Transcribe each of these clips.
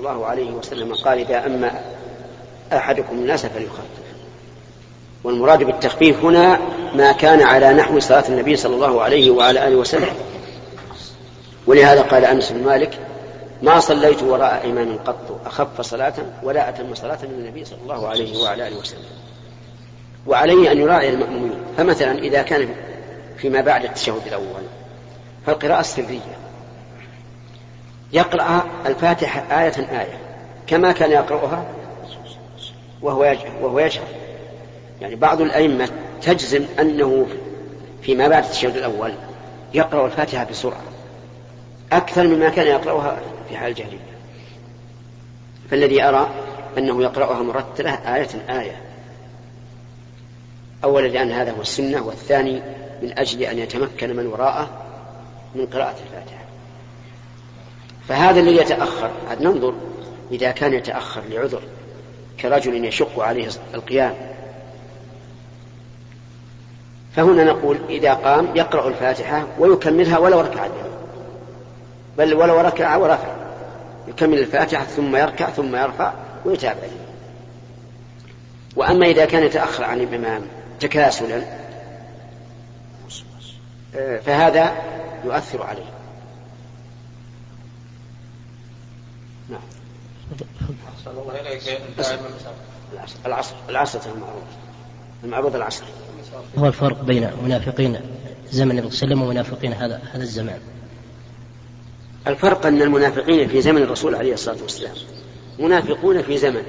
الله عليه وسلم قال إذا أما أحدكم الناس فليخفف والمراد بالتخفيف هنا ما كان على نحو صلاة النبي صلى الله عليه وعلى آله وسلم. ولهذا قال أنس بن مالك ما صليت وراء إمام قط أخف صلاة ولا أتم صلاة من النبي صلى الله عليه وعلى آله وسلم. وعليه أن يراعي المأمومين. فمثلا إذا كان فيما بعد التشهد الأول فالقراءة السرية يقرأ الفاتحة آية آية كما كان يقرأها وهو وهو يجهر يعني بعض الأئمة تجزم أنه فيما بعد التشهد الأول يقرأ الفاتحة بسرعة أكثر مما كان يقرأها في حال الجاهلية. فالذي أرى أنه يقرأها مرتلة آية آية. أولا لأن هذا هو السنة والثاني من أجل أن يتمكن من وراءه من قراءة الفاتحة. فهذا الذي يتأخر عاد ننظر إذا كان يتأخر لعذر كرجل يشق عليه القيام. فهنا نقول إذا قام يقرأ الفاتحة ويكملها ولو ركع بل ولو ركع ورفع يكمل الفاتحة ثم يركع ثم يرفع ويتابع. وأما إذا كان يتأخر عن الإمام تكاسلا آه، فهذا يؤثر عليه. نعم. العصر. العصر. المعروف. المعروض العصر. هو الفرق بين منافقين زمن الرسول صلى الله عليه وسلم ومنافقين هذا هذا الزمان. الفرق أن المنافقين في زمن الرسول عليه الصلاة والسلام منافقون في زمنه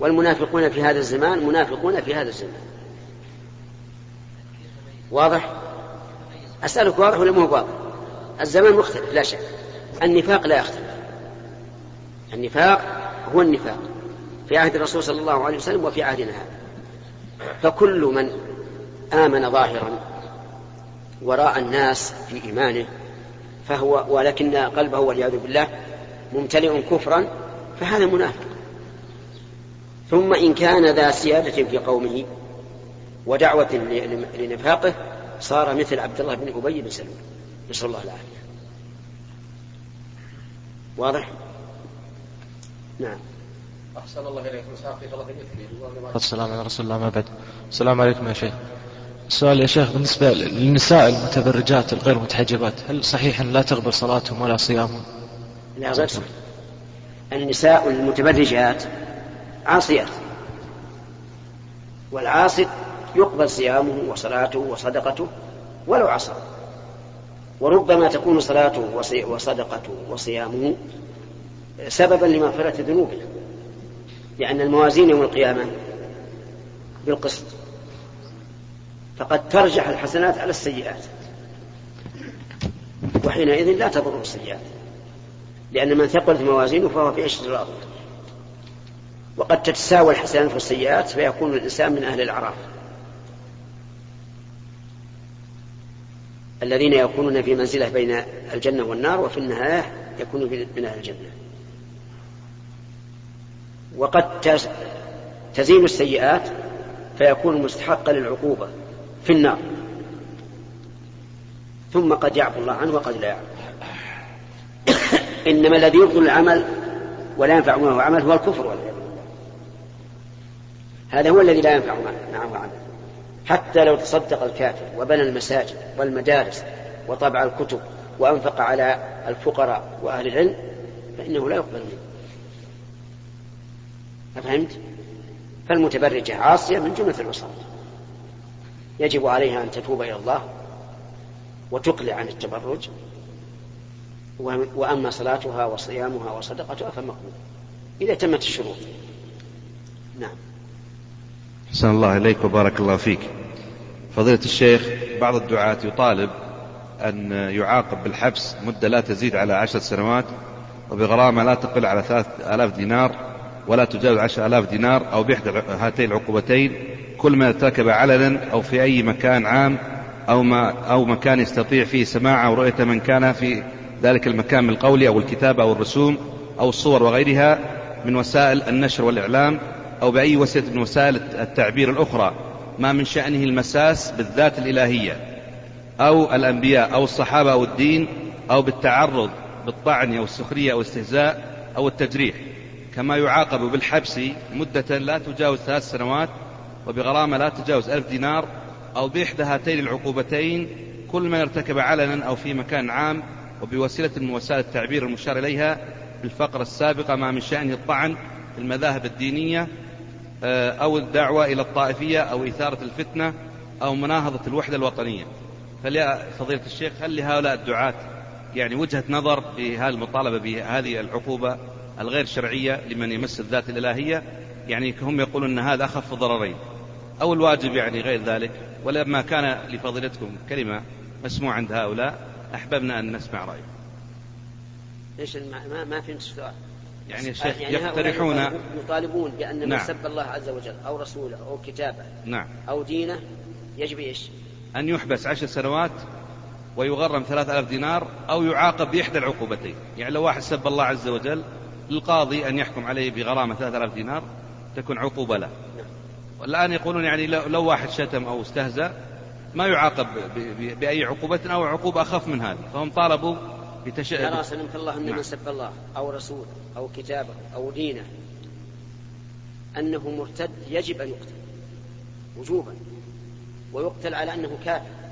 والمنافقون في هذا الزمان منافقون في هذا الزمان. واضح؟ أسألك واضح ولا مو واضح؟ الزمان مختلف لا شك. النفاق لا يختلف. النفاق هو النفاق في عهد الرسول صلى الله عليه وسلم وفي عهدنا هذا. فكل من آمن ظاهرا وراء الناس في إيمانه فهو ولكن قلبه والعياذ بالله ممتلئ كفرا فهذا منافق. ثم إن كان ذا سيادة في قومه ودعوة لنفاقه صار مثل عبد الله بن أبي بن سلول نسأل الله العافية. واضح؟ نعم. أحسن الله إليكم. ساقي الله السلام على رسول الله ما بعد. السلام عليكم يا شيخ. السؤال يا شيخ بالنسبة للنساء المتبرجات الغير متحجبات هل صحيح أن لا تقبل صلاتهم ولا صيامهم؟ لا غير صحيح النساء المتبرجات عاصيات والعاصي يقبل صيامه وصلاته وصدقته ولو عصى. وربما تكون صلاته وصدقته وصيامه سببا لمغفرة ذنوبه لأن الموازين يوم القيامة بالقسط. فقد ترجح الحسنات على السيئات. وحينئذ لا تضر السيئات. لأن من ثقلت موازينه فهو في عشرة الأرض. وقد تتساوى الحسنات والسيئات فيكون الإنسان من أهل الأعراف. الذين يكونون في منزلة بين الجنة والنار وفي النهاية يكونوا من أهل الجنة. وقد تزيل السيئات فيكون مستحقا للعقوبة في النار. ثم قد يعفو الله عنه وقد لا يعفو. إنما الذي يبطل العمل ولا ينفع معه عمل هو الكفر والعياذ بالله. هذا هو الذي لا ينفع معه عمل. حتى لو تصدق الكافر وبنى المساجد والمدارس وطبع الكتب وأنفق على الفقراء وأهل العلم فإنه لا يقبل منه. أفهمت؟ فالمتبرجة عاصية من جملة العصاة يجب عليها أن تتوب إلى الله وتقلع عن التبرج وأما صلاتها وصيامها وصدقتها فمقبول إذا تمت الشروط. نعم. حسن الله إليك وبارك الله فيك. فضيلة الشيخ بعض الدعاة يطالب أن يعاقب بالحبس مدة لا تزيد على عشر سنوات وبغرامة لا تقل على ثلاث آلاف دينار ولا تجاوز عشر آلاف دينار أو بإحدى هاتين العقوبتين كل ما ارتكب علنا أو في أي مكان عام أو, ما أو مكان يستطيع فيه سماع أو رؤية من كان في ذلك المكان من القول أو الكتابة أو الرسوم أو الصور وغيرها من وسائل النشر والإعلام أو بأي وسيلة من وسائل التعبير الأخرى ما من شأنه المساس بالذات الإلهية أو الأنبياء أو الصحابة أو الدين أو بالتعرض بالطعن أو السخرية أو الاستهزاء أو التجريح. كما يعاقب بالحبس مدة لا تجاوز ثلاث سنوات وبغرامة لا تجاوز ألف دينار أو بإحدى هاتين العقوبتين كل من ارتكب علنا أو في مكان عام وبوسيلة من وسائل التعبير المشار إليها في الفقرة السابقة ما من شأنه الطعن في المذاهب الدينية آه، أو الدعوة إلى الطائفية أو إثارة الفتنة أو مناهضة الوحدة الوطنية. فضيلة الشيخ هل لهؤلاء الدعاة يعني وجهة نظر في هذه المطالبة بهذه العقوبة الغير شرعية لمن يمس الذات الإلهية يعني هم يقولون أن هذا أخف ضررين. أو الواجب يعني غير ذلك. ولما كان لفضيلتكم كلمة مسموع عند هؤلاء أحببنا أن نسمع رأيكم. إيش ما ما فهمت السؤال. يعني الشيخ يعني يقترحون يطالبون بأن من نعم. سب الله عز وجل أو رسوله أو كتابه نعم. أو دينه يجب إيش؟ أن يحبس عشر سنوات ويغرم ثلاثة ألاف دينار أو يعاقب بإحدى العقوبتين. يعني لو واحد سب الله عز وجل للقاضي أن يحكم عليه بغرامة ثلاثة ألاف دينار تكون عقوبة له. والآن يقولون يعني لو واحد شتم أو استهزأ ما يعاقب بأي عقوبة أو عقوبة أخف من هذه. فهم طالبوا بتش... يرى سلمك الله أن نعم. من سب الله أو رسوله أو كتابه أو دينه أنه مرتد يجب أن يقتل وجوبا ويقتل على أنه كافر.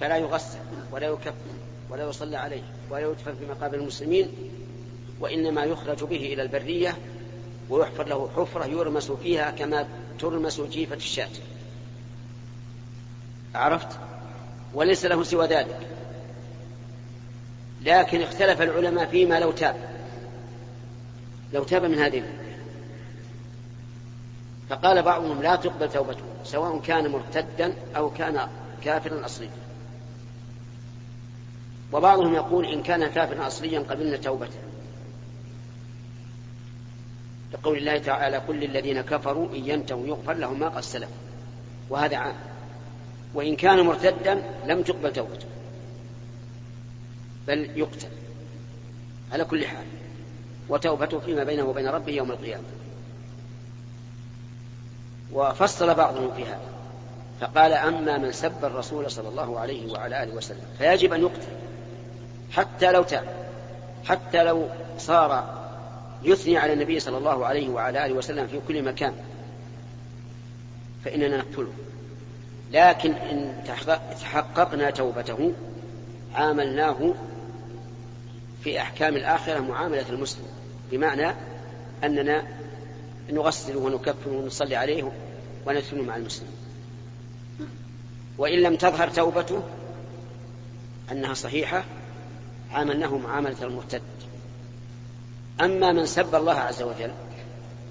فلا يغسل ولا يكفن ولا يصلى عليه ولا يدفن في مقابر المسلمين وإنما يخرج به إلى البرية ويحفر له حفرة يرمس فيها كما ترمس جيفة الشاة. عرفت؟ وليس له سوى ذلك. لكن اختلف العلماء فيما لو تاب. لو تاب من هذه فقال بعضهم لا تقبل توبته سواء كان مرتدا أو كان كافرا أصليا. وبعضهم يقول إن كان كافرا أصليا قبلنا توبته. لقول الله تعالى كل الذين كفروا إن ينتهوا يغفر لهم ما قد سلف. وهذا عام. وإن كان مرتدا لم تقبل توبته بل يقتل. على كل حال. وتوبته فيما بينه وبين ربه يوم القيامة. وفصل بعضهم في هذا. فقال أما من سب الرسول صلى الله عليه وعلى آله وسلم فيجب أن يقتل حتى لو تاب حتى لو صار يثني على النبي صلى الله عليه وعلى آله وسلم في كل مكان. فإننا نقتله. لكن إن تحققنا توبته عاملناه في أحكام الآخرة معاملة المسلم. بمعنى أننا نغسله ونكفنه ونصلي عليه وندفنه مع المسلمين وإن لم تظهر توبته أنها صحيحة عاملناه معاملة المرتد. أما من سب الله عز وجل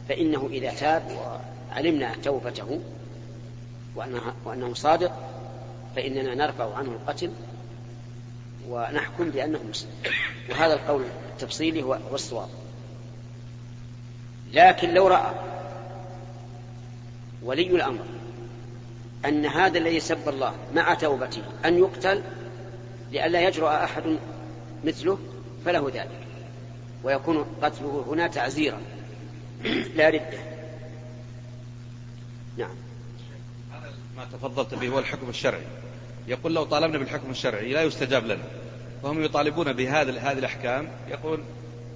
فإنه إذا تاب وعلمنا توبته وأنه, صادق فإننا نرفع عنه القتل ونحكم بأنه مسلم. وهذا القول التفصيلي هو هو الصواب. لكن لو رأى ولي الأمر أن هذا الذي سب الله مع توبته أن يقتل لئلا يجرؤ أحد مثله فله ذلك. ويكون قتله هنا تعزيرا. لا ردة نعم. ما تفضلت به هو الحكم الشرعي. يقول لو طالبنا بالحكم الشرعي لا يستجاب لنا. وهم يطالبون بهذه هذه الأحكام. يقول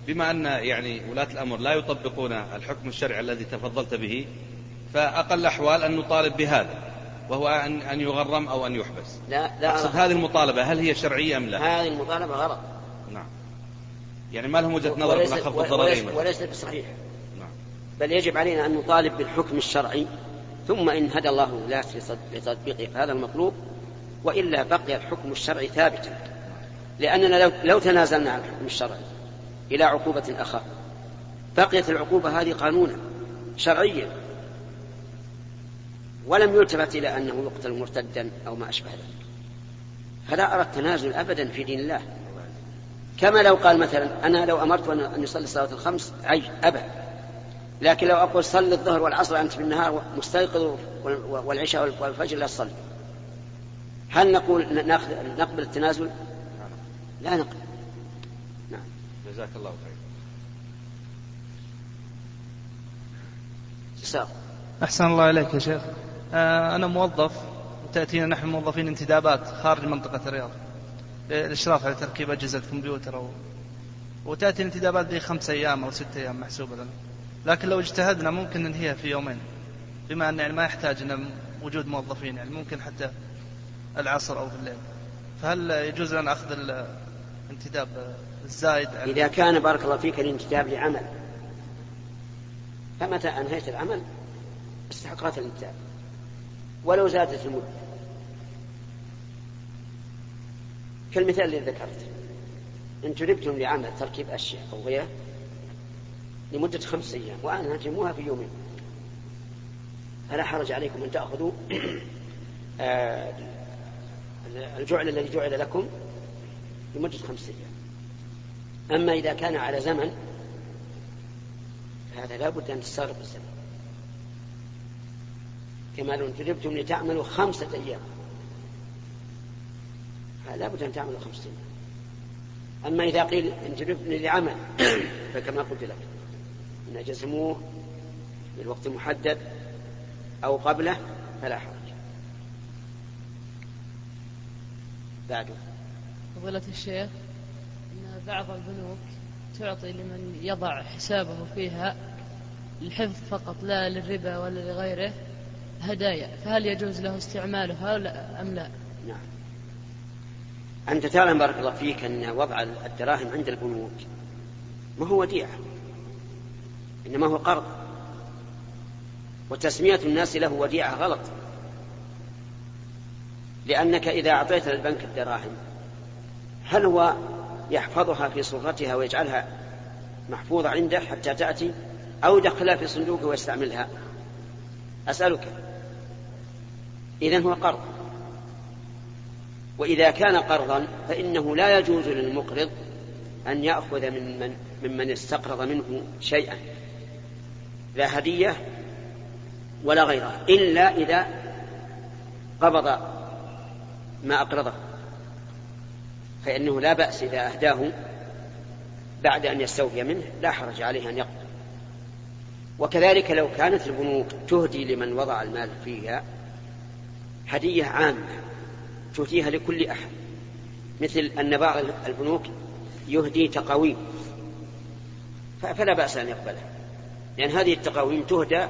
بما أن يعني ولاة الأمر لا يطبقون الحكم الشرعي الذي تفضلت به فأقل الأحوال أن نطالب بهذا وهو أن أن يغرم أو أن يحبس. لا لا أقصد هذه المطالبة هل هي شرعية أم لا؟ هذه المطالبة غلط نعم. يعني ما لهم وجهة نظر وليس, من أخف وليس, الضررين وليس بصحيح. نعم. بل يجب علينا أن نطالب بالحكم الشرعي ثم إن هدى الله الناس لتطبيقه فهذا المطلوب وإلا بقي الحكم الشرعي ثابتا. لأننا لو, لو تنازلنا عن الحكم الشرعي إلى عقوبة أخف بقيت العقوبة هذه قانونا شرعيا. ولم يلتفت إلى أنه يقتل مرتدا أو ما أشبه ذلك. فلا أرى التنازل أبدا في دين الله. كما لو قال مثلا أنا لو أمرت أن يصلي الصلاة الخمس عي أبى لكن لو أقول صل الظهر والعصر أنت في النهار مستيقظ والعشاء والفجر لا تصلي. هل نقول نأخذ نقبل التنازل؟ لا نقبل. نعم. جزاك الله خير ساق أحسن الله إليك يا شيخ. آه أنا موظف تأتينا نحن موظفين انتدابات خارج منطقة الرياض. للإشراف على تركيب أجهزة كمبيوتر أو وتأتي الانتدابات ذي خمس أيام أو ست أيام محسوبة لنا. لكن لو اجتهدنا ممكن ننهيها في يومين. بما أن يعني ما يحتاج أن وجود موظفين يعني ممكن حتى العصر أو في الليل فهل يجوز لنا أخذ الانتداب الزايد إذا كان بارك الله فيك الانتداب لعمل. فمتى أنهيت العمل؟ استحقات الانتداب. ولو زادت المدة. كالمثال الذي ذكرت. إن جلبتم لعمل تركيب أشياء أو غيره لمدة خمس أيام وأنهجموها في يومين. فلا حرج عليكم أن تأخذوا آه، الجعل الذي جعل لكم لمدة خمس أيام. أما إذا كان على زمن فهذا لا بد أن تستغرق الزمن. كما لو انتدبتم لتعملوا خمسة أيام. لا بد أن تعملوا خمسة أيام أما إذا قيل انتدبتم لعمل فكما قلت لك إن جزموه بالوقت المحدد أو قبله فلا حرج. بعده فضيلة الشيخ أن بعض البنوك تعطي لمن يضع حسابه فيها الحفظ فقط لا للربا ولا لغيره هدايا. فهل يجوز له استعمالها أم لا؟ نعم. أنت تعلم بارك الله فيك أن وضع الدراهم عند البنوك ما هو وديعة إنما هو قرض وتسمية الناس له وديعة غلط لأنك إذا أعطيت للبنك الدراهم هل هو يحفظها في صورتها ويجعلها محفوظة عنده حتى تأتي أو يدخلها في صندوقه ويستعملها؟ أسألك. إذن هو قرض. وإذا كان قرضا فإنه لا يجوز للمقرض أن يأخذ من من ممن استقرض منه شيئا لا هدية ولا غيرها إلا إذا قبض ما أقرضه. فإنه لا بأس إذا أهداه بعد أن يستوفي منه لا حرج عليه أن يقبل وكذلك لو كانت البنوك تهدي لمن وضع المال فيها هدية عامة. تهديها لكل أحد مثل أن بعض البنوك يهدي تقاويم فلا بأس أن يقبلها لأن هذه التقاويم تهدى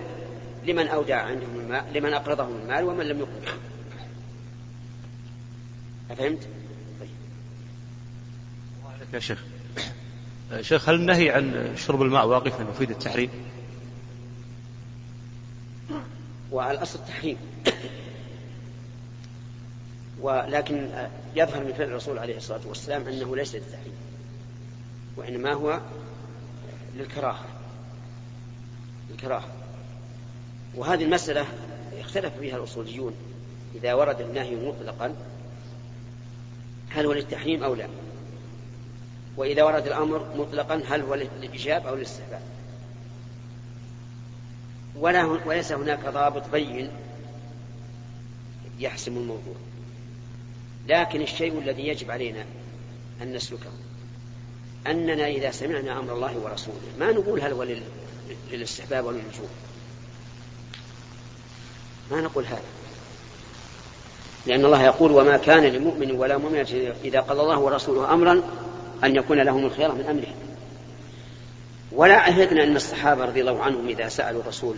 لمن أودع عندهم المال لمن أقرضهم المال ومن لم يقرض أفهمت؟ طيب. يا شيخ شيخ هل النهي عن شرب الماء واقفا يفيد التحريم؟ والأصل التحريم ولكن يظهر من فعل الرسول عليه الصلاة والسلام أنه ليس للتحريم وإنما هو للكراهة الكراهة وهذه المسألة اختلف فيها الأصوليون إذا ورد النهي مطلقا هل هو للتحريم أو لا. وإذا ورد الأمر مطلقا هل هو للإجاب أو للاستحباب. ولا وليس هناك ضابط بين يحسم الموضوع. لكن الشيء الذي يجب علينا أن نسلكه. أننا إذا سمعنا أمر الله ورسوله ما نقول هل هو للاستحباب أو للوجوب ما نقول هذا. لأن الله يقول وما كان لمؤمن ولا مؤمنة إذا قضى الله ورسوله أمرا أن يكون لهم الخيار من أمره. ولا عهدنا أن الصحابة رضي الله عنهم إذا سألوا الرسول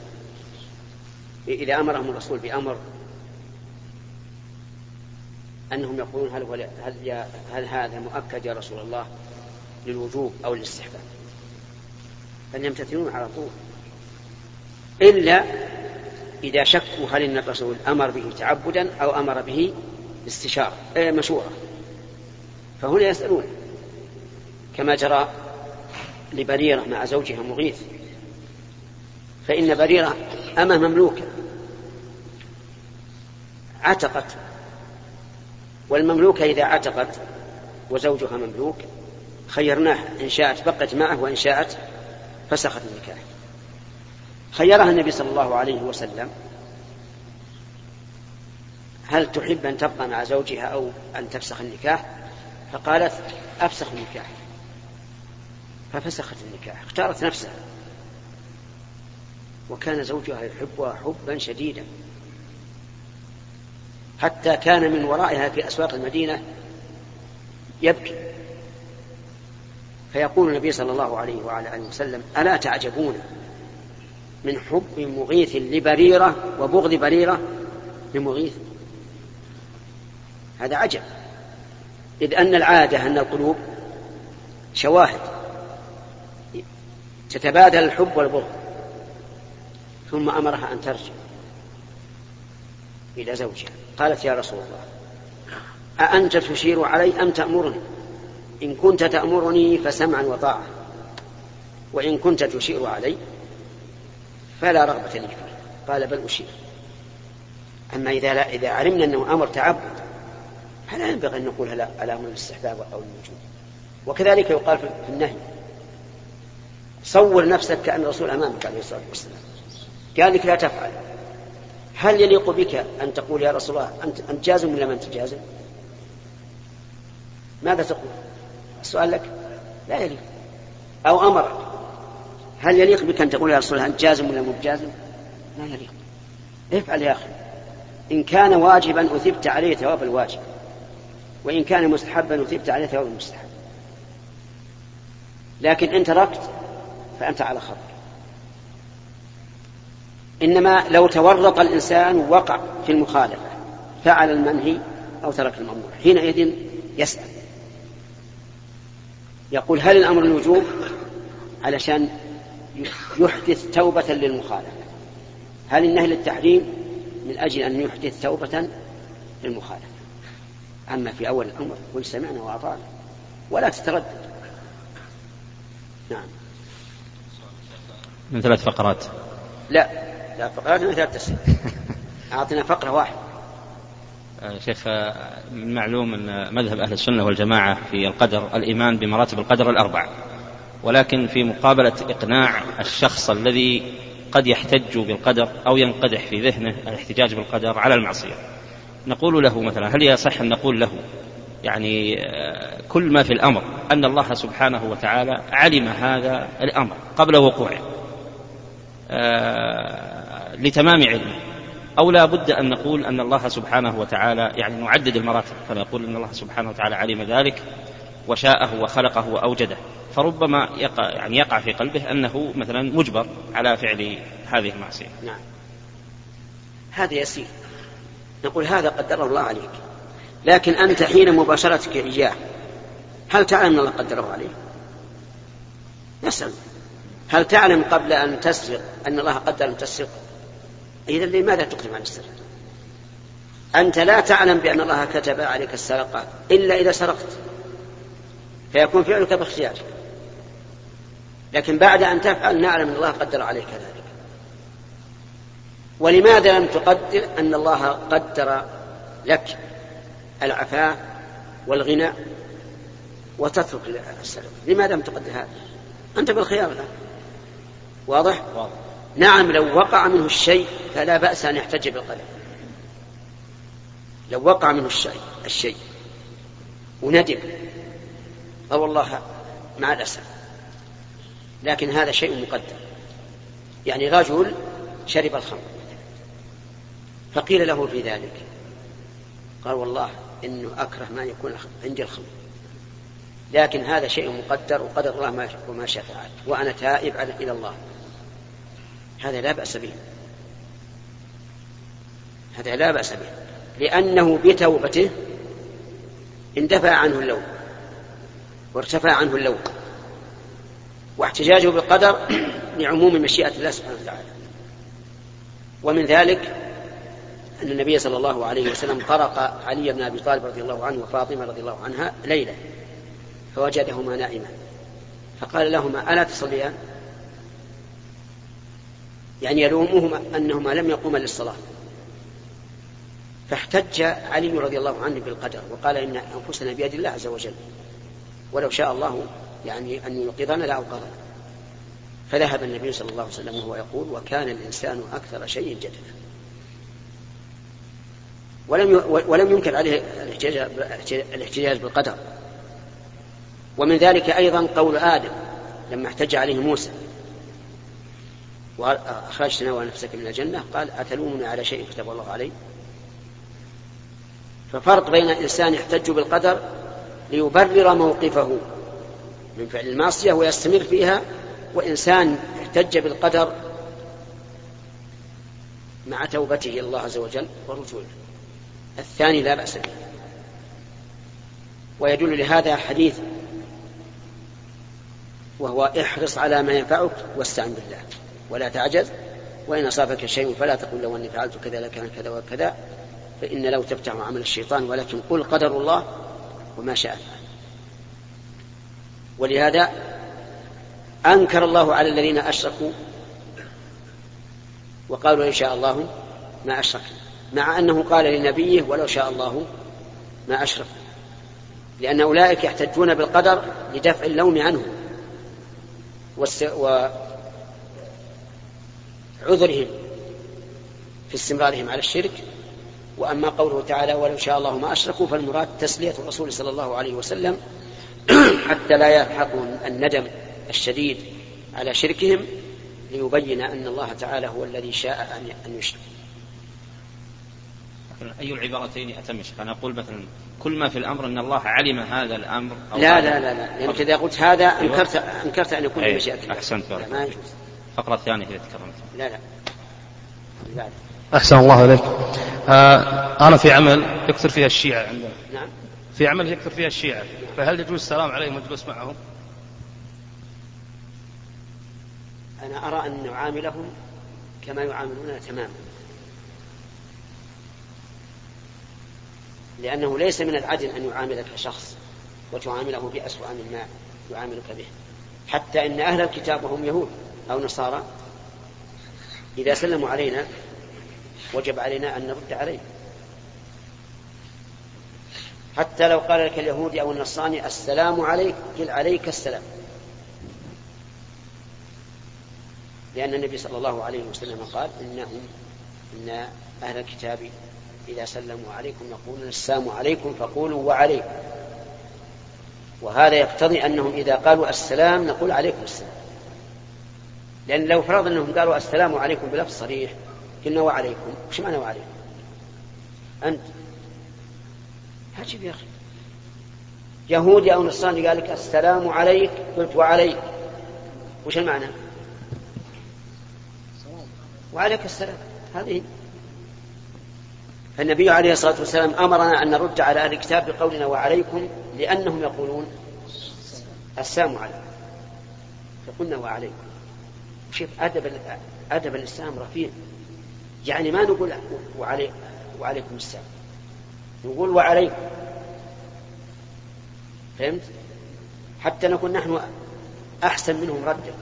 إذا أمرهم الرسول بأمر أنهم يقولون هل, هل, هل هذا مؤكد يا رسول الله للوجوب أو للاستحباب؟ بل يمتثلون على طول. إلا إذا شكوا هل إن الرسول أمر به تعبدا أو أمر به استشارة إيه مشورة. فهنا يسألون كما جرى لبريرة مع زوجها مغيث فإن بريرة أما مملوكة عتقت والمملوكة إذا عتقت وزوجها مملوك خيرناه إن شاءت بقت معه وإن شاءت فسخت النكاح. خيرها النبي صلى الله عليه وسلم. هل تحب أن تبقى مع زوجها أو أن تفسخ النكاح؟ فقالت أفسخ النكاح. ففسخت النكاح اختارت نفسها. وكان زوجها يحبها حبا شديدا. حتى كان من ورائها في أسواق المدينة يبكي. فيقول النبي صلى الله عليه وعلى آله وسلم ألا تعجبون من حب مغيث لبريرة وبغض بريرة؟ لمغيث. هذا عجب. إذ أن العادة أن القلوب شواهد. تتبادل الحب والبغض. ثم أمرها أن ترجع. إلى زوجها. قالت يا رسول الله أأنت تشير علي أم تأمرني؟ إن كنت تأمرني فسمعا وطاعة وإن كنت تشير علي فلا رغبة لي فيه. قال بل أشير. أما إذا لا إذا علمنا أنه أمر تعبد فلا ينبغي أن نقول على أمر الاستحباب أو الوجوب. وكذلك يقال في النهي صور نفسك كأن الرسول أمامك عليه الصلاة والسلام. قال لك لا تفعل. هل يليق بك أن تقول يا رسول الله أنت, أنت جازم ولا ما أنت جازم؟ ماذا تقول؟ السؤال لك؟ لا يليق. أو أمرك. هل يليق بك أن تقول يا رسول الله أنت جازم ولا مو بجازم؟ لا يليق. افعل يا أخي. إن كان واجبا أثبت عليه ثواب الواجب وإن كان مستحبا أثبت عليه ثواب المستحب. لكن إن تركت فأنت على خطر إنما لو تورط الإنسان وقع في المخالفة فعل المنهي أو ترك المأمور حينئذ يسأل. يقول هل الأمر الوجوب؟ علشان يحدث توبة للمخالفة. هل النهي للتحريم؟ من أجل أن يحدث توبة للمخالفة. أما في أول الأمر قل سمعنا وأطعنا. ولا تتردد. نعم. من ثلاث فقرات. لا. لا فقرات من ثلاث تسليم أعطنا فقرة واحدة. آه، شيخ من المعلوم أن مذهب أهل السنة والجماعة في القدر الإيمان بمراتب القدر الأربع. ولكن في مقابلة إقناع الشخص الذي قد يحتج بالقدر أو ينقدح في ذهنه الاحتجاج بالقدر على المعصية. نقول له مثلا هل يصح أن نقول له؟ يعني آه، كل ما في الأمر أن الله سبحانه وتعالى علم هذا الأمر قبل وقوعه. آه، لتمام علمه. أو لا بد أن نقول أن الله سبحانه وتعالى يعني نعدد المراتب فنقول أن الله سبحانه وتعالى علم ذلك وشاءه وخلقه وأوجده. فربما يقع يعني يقع في قلبه أنه مثلا مجبر على فعل هذه المعصية. نعم. هذا يسير. نقول هذا قدره الله عليك. لكن أنت حين مباشرتك إياه هل تعلم أن الله قدره عليك؟ نسأل. هل تعلم قبل أن تسرق أن الله قدر أن تسرق إذا لماذا تقدم على السرقة؟ أنت لا تعلم بأن الله كتب عليك السرقة إلا إذا سرقت. فيكون فعلك باختيارك لكن بعد أن تفعل نعلم أن الله قدر عليك ذلك. ولماذا لم تقدر؟ أن الله قدر لك العفاف والغنى وتترك السرقة. لماذا لم تقدر هذا؟ أنت بالخيار الآن. واضح؟ واضح. نعم لو وقع منه الشيء فلا بأس أن يحتج بالقدر لو وقع منه الشيء الشيء. وندم. أو والله مع الأسف. لكن هذا شيء مقدر يعني رجل شرب الخمر. فقيل له في ذلك قال والله إنه أكره ما يكون عندي الخمر. لكن هذا شيء مقدر وقدر الله ما وما شاء. فعل وأنا تائب إلى الله. هذا لا بأس به. هذا لا بأس به. لأنه بتوبته اندفع عنه اللوم وارتفع عنه اللوم. واحتجاجه بالقدر لعموم مشيئة الله سبحانه وتعالى. ومن ذلك أن النبي صلى الله عليه وسلم طرق علي بن أبي طالب رضي الله عنه وفاطمة رضي الله عنها ليلة فوجدهما نائما. فقال لهما ألا تصليان؟ يعني يلومهما أنهما لم يقوما للصلاة. فاحتج علي رضي الله عنه بالقدر وقال إن أنفسنا بيد الله عز وجل. ولو شاء الله يعني أن يوقظنا لأوقظنا فذهب النبي صلى الله عليه وسلم وهو يقول وكان الإنسان أكثر شيء جدلا. ولم ولم ينكر عليه الاحتجاج بالقدر. ومن ذلك أيضا قول آدم لما احتج عليه موسى. وأخرجتنا ونفسك من الجنة. قال أتلومني على شيء كتب الله علي ففرق بين إنسان يحتج بالقدر ليبرر موقفه من فعل المعصية ويستمر فيها وإنسان احتج بالقدر مع توبته إلى الله عز وجل ورجوعه الثاني لا بأس به. ويدل لهذا حديث وهو احرص على ما ينفعك واستعن بالله. ولا تعجز وإن أصابك شيء فلا تقل لو أني فعلت كذا لكان كذا وكذا فإن لو تفتح عمل الشيطان ولكن قل قدر الله وما شاء. فعل ولهذا أنكر الله على الذين أشركوا وقالوا إن شاء الله ما أشركنا مع أنه قال لنبيه ولو شاء الله ما أشركوا لأن أولئك يحتجون بالقدر لدفع اللوم عنهم وعذرهم في استمرارهم على الشرك. وأما قوله تعالى ولو شاء الله ما أشركوا فالمراد تسلية الرسول صلى الله عليه وسلم حتى لا يلحقهم الندم الشديد على شركهم ليبين أن الله تعالى هو الذي شاء أن يشرك. أي العبارتين أتم أنا أقول مثلا كل ما في الأمر أن الله علم هذا الأمر أو لا لا لا لا. لأنك إذا قلت هذا أنكرت أنكرت أن يكون بمشيئة أحسنت. ما يجوز. الفقرة الثانية إذا تكرمت. لا لا. بعد. أحسن الله عليك آه أنا في عمل يكثر فيها الشيعة عندنا. نعم. في عمل يكثر فيها الشيعة. فهل يجوز السلام عليهم والجلوس معهم؟ أنا أرى أن نعاملهم كما يعاملوننا تماما. لأنه ليس من العدل أن يعاملك شخص وتعامله بأسوأ مما يعاملك به. حتى إن أهل الكتاب وهم يهود. أو نصارى. إذا سلموا علينا وجب علينا أن نرد عليه حتى لو قال لك اليهودي أو النصراني السلام عليك قل عليك السلام. لأن النبي صلى الله عليه وسلم قال إنهم إن أهل الكتاب إذا سلموا عليكم يقولون السلام عليكم فقولوا وعليكم. وهذا يقتضي أنهم إذا قالوا السلام نقول عليكم السلام. لأن لو فرض أنهم قالوا السلام عليكم بلفظ صريح قلنا وعليكم. وش معنى وعليكم؟ أنت. عجيب يا أخي. يهودي أو نصراني قال لك السلام عليك قلت وعليك. وش المعنى؟ وعليك السلام. هذه. فالنبي عليه الصلاة والسلام أمرنا أن نرد على أهل الكتاب بقولنا وعليكم لأنهم يقولون السلام عليكم. فقلنا وعليكم. شوف أدب أدب الإسلام رفيع. يعني ما نقول وعلي وعليكم السلام. نقول وعليكم. فهمت؟ حتى نكون نحن أحسن منهم ردا.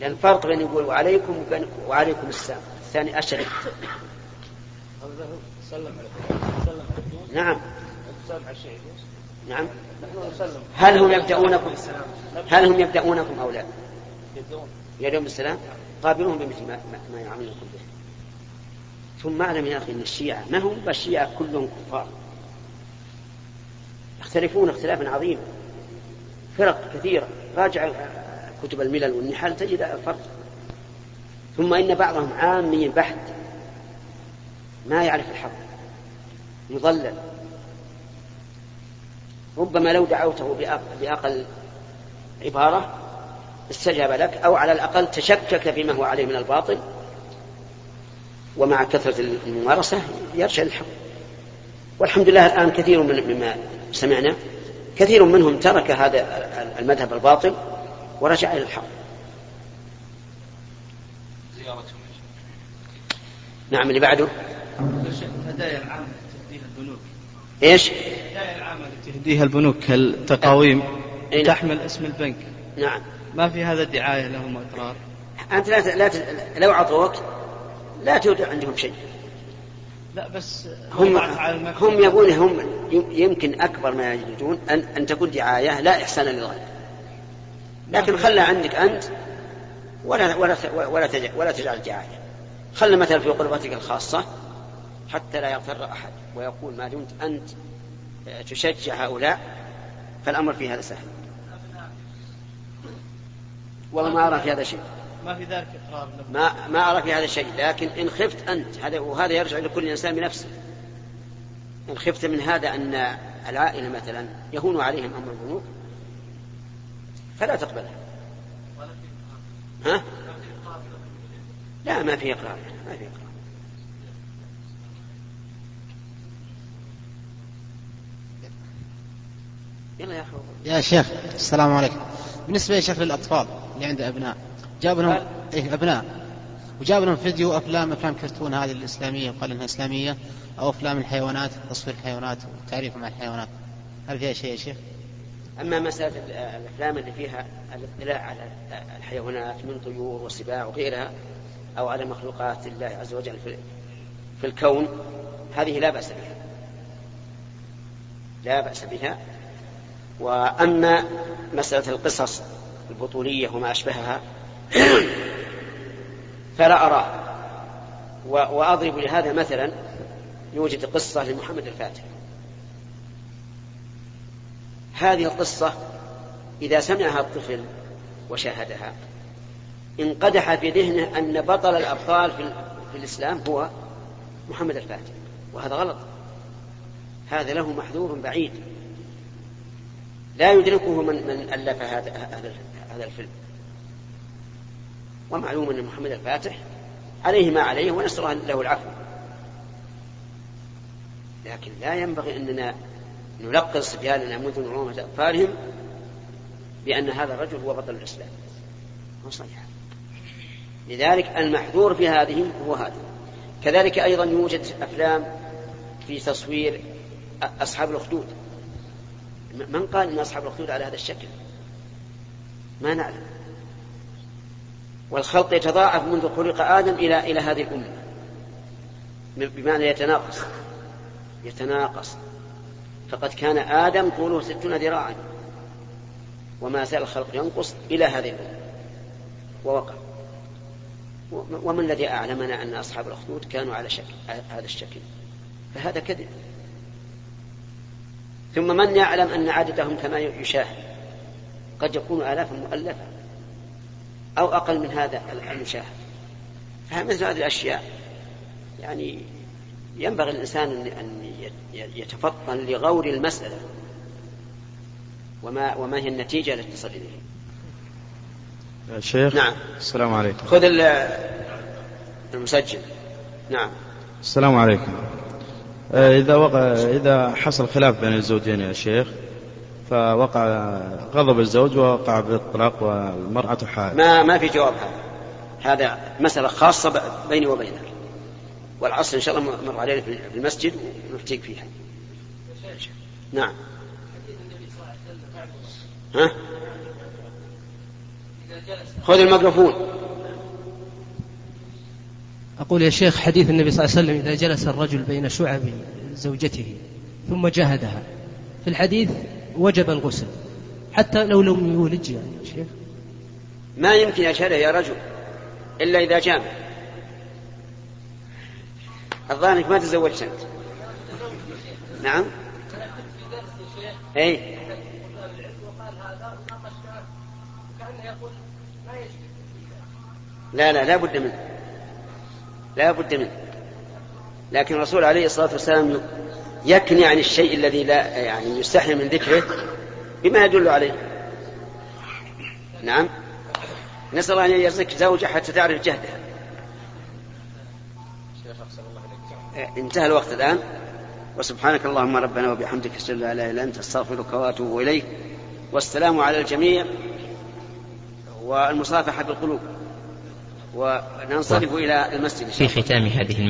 لأن الفرق بين يقول وعليكم وبين وعليكم السلام. الثاني أشد نعم. نعم. هل هم يبدأونكم؟ هل هم يبدأونكم أو لا؟ يدعون بالسلام؟ قابلوهم بمثل ما, ما يعاملونكم به. ثم أعلم يا أخي إن الشيعة ما هم؟ الشيعة كلهم كفار. يختلفون اختلافا عظيما. فرق كثيرة. راجع كتب الملل والنحال تجد الفرق ثم إن بعضهم عامي بحت. ما يعرف الحق. مضلل ربما لو دعوته بأقل عبارة استجاب لك أو على الأقل تشكك فيما هو عليه من الباطل ومع كثرة الممارسة يرجع للحق والحمد لله الآن كثير من مما سمعنا كثير منهم ترك هذا المذهب الباطل ورجع إلى الحق. نعم اللي بعده. الهدايا العامة تهديها البنوك إيش؟ الهدايا العامة التي تهديها البنوك كالتقاويم أين؟ تحمل اسم البنك. نعم. ما في هذا دعاية لهم وإضرار أنت لا ت... لا ت... لو أعطوك لا تودع عندهم شيء. لا بس هم. هم يقول هم يمكن أكبر ما يجدون أن, أن تكون دعاية لا إحسانا للغير. لكن خلها عندك أنت ولا ولا ولا تجعل, ولا تجعل دعاية. خلها مثلا في غرفتك الخاصة حتى لا يغتر أحد ويقول ما دمت أنت تشجع هؤلاء فالأمر في هذا سهل. والله ما أرى في هذا شيء. ما في ذلك إقرار ما ما أرى في هذا شيء لكن إن خفت أنت هذا وهذا يرجع لكل إنسان بنفسه. إن خفت من هذا أن العائلة مثلا يهون عليهم أمر البنوك فلا تقبلها ها؟ لا ما في إقرار ما في إقرار. يلا يا شيخ السلام عليكم. بالنسبة يا شيخ للأطفال اللي عنده أبناء جاب لهم إيه أبناء. وجاب لهم فيديو أفلام أفلام كرتون هذه الإسلامية وقال إنها إسلامية أو أفلام الحيوانات تصوير الحيوانات وتعريف مع الحيوانات. هل فيها شيء يا شيخ؟ أما مسألة الأفلام اللي فيها الاطلاع على الحيوانات من طيور وسباع وغيرها أو على مخلوقات الله عز وجل في, في الكون هذه لا بأس بها. لا بأس بها. وأما مسألة القصص البطولية وما أشبهها فلا أراه وأضرب لهذا مثلا يوجد قصة لمحمد الفاتح. هذه القصة إذا سمعها الطفل وشاهدها انقدح في ذهنه أن بطل الأبطال في, الإسلام هو محمد الفاتح وهذا غلط. هذا له محذور بعيد. لا يدركه من من ألف هذا هذا الفيلم. ومعلوم أن محمد الفاتح عليه ما عليه ونسأل له العفو. لكن لا ينبغي أننا نلقن صبياننا منذ نعومة أطفالهم بأن هذا الرجل هو بطل الإسلام. هو صحيح. لذلك المحذور في هذه هو هذا. كذلك أيضا يوجد أفلام في تصوير أصحاب الأخدود. من قال أن أصحاب الأخدود على هذا الشكل؟ ما نعلم. والخلق يتضاعف منذ خلق آدم إلى إلى هذه الأمة. بمعنى يتناقص. يتناقص. فقد كان آدم طوله ستون ذراعا. وما زال الخلق ينقص إلى هذه الأمة. ووقع. ومن الذي أعلمنا أن أصحاب الأخدود كانوا على شكل هذا الشكل؟ فهذا كذب. ثم من يعلم أن عددهم كما يشاهد؟ قد يكون آلافا مؤلفة أو أقل من هذا المشاهد. فمثل هذه الأشياء. يعني ينبغي الإنسان أن يتفطن لغور المسألة وما وما هي النتيجة التي تصل إليه. يا شيخ نعم. السلام عليكم. خذ المسجل. نعم. السلام عليكم. إذا وقع إذا حصل خلاف بين الزوجين يا شيخ فوقع غضب الزوج ووقع بالطلاق والمرأة حائل ما ما في جواب هذا. هذا مسألة خاصة بيني وبينك والعصر إن شاء الله مر علينا في المسجد ونفتيك فيها نعم. ها؟ خذ الميكروفون. أقول يا شيخ حديث النبي صلى الله عليه وسلم إذا جلس الرجل بين شعب زوجته ثم جاهدها. في الحديث وجب الغسل حتى لو لم يولج يعني يا شيخ. ما يمكن يشهده يا رجل إلا إذا جامع. الظاهر إنك ما تزوجت أنت. نعم. اي لا لا لا بد منه. لا بد منه لكن الرسول عليه الصلاة والسلام يكني عن الشيء الذي لا يعني يستحي من ذكره بما يدل عليه. نعم. نسأل الله أن يرزقك زوجة حتى تعرف جهدها. انتهى الوقت الآن. وسبحانك اللهم ربنا وبحمدك أشهد لا إله إلا أنت أستغفرك وأتوب إليك. والسلام على الجميع والمصافحة بالقلوب وننصرف إلى المسجد في ختام هذه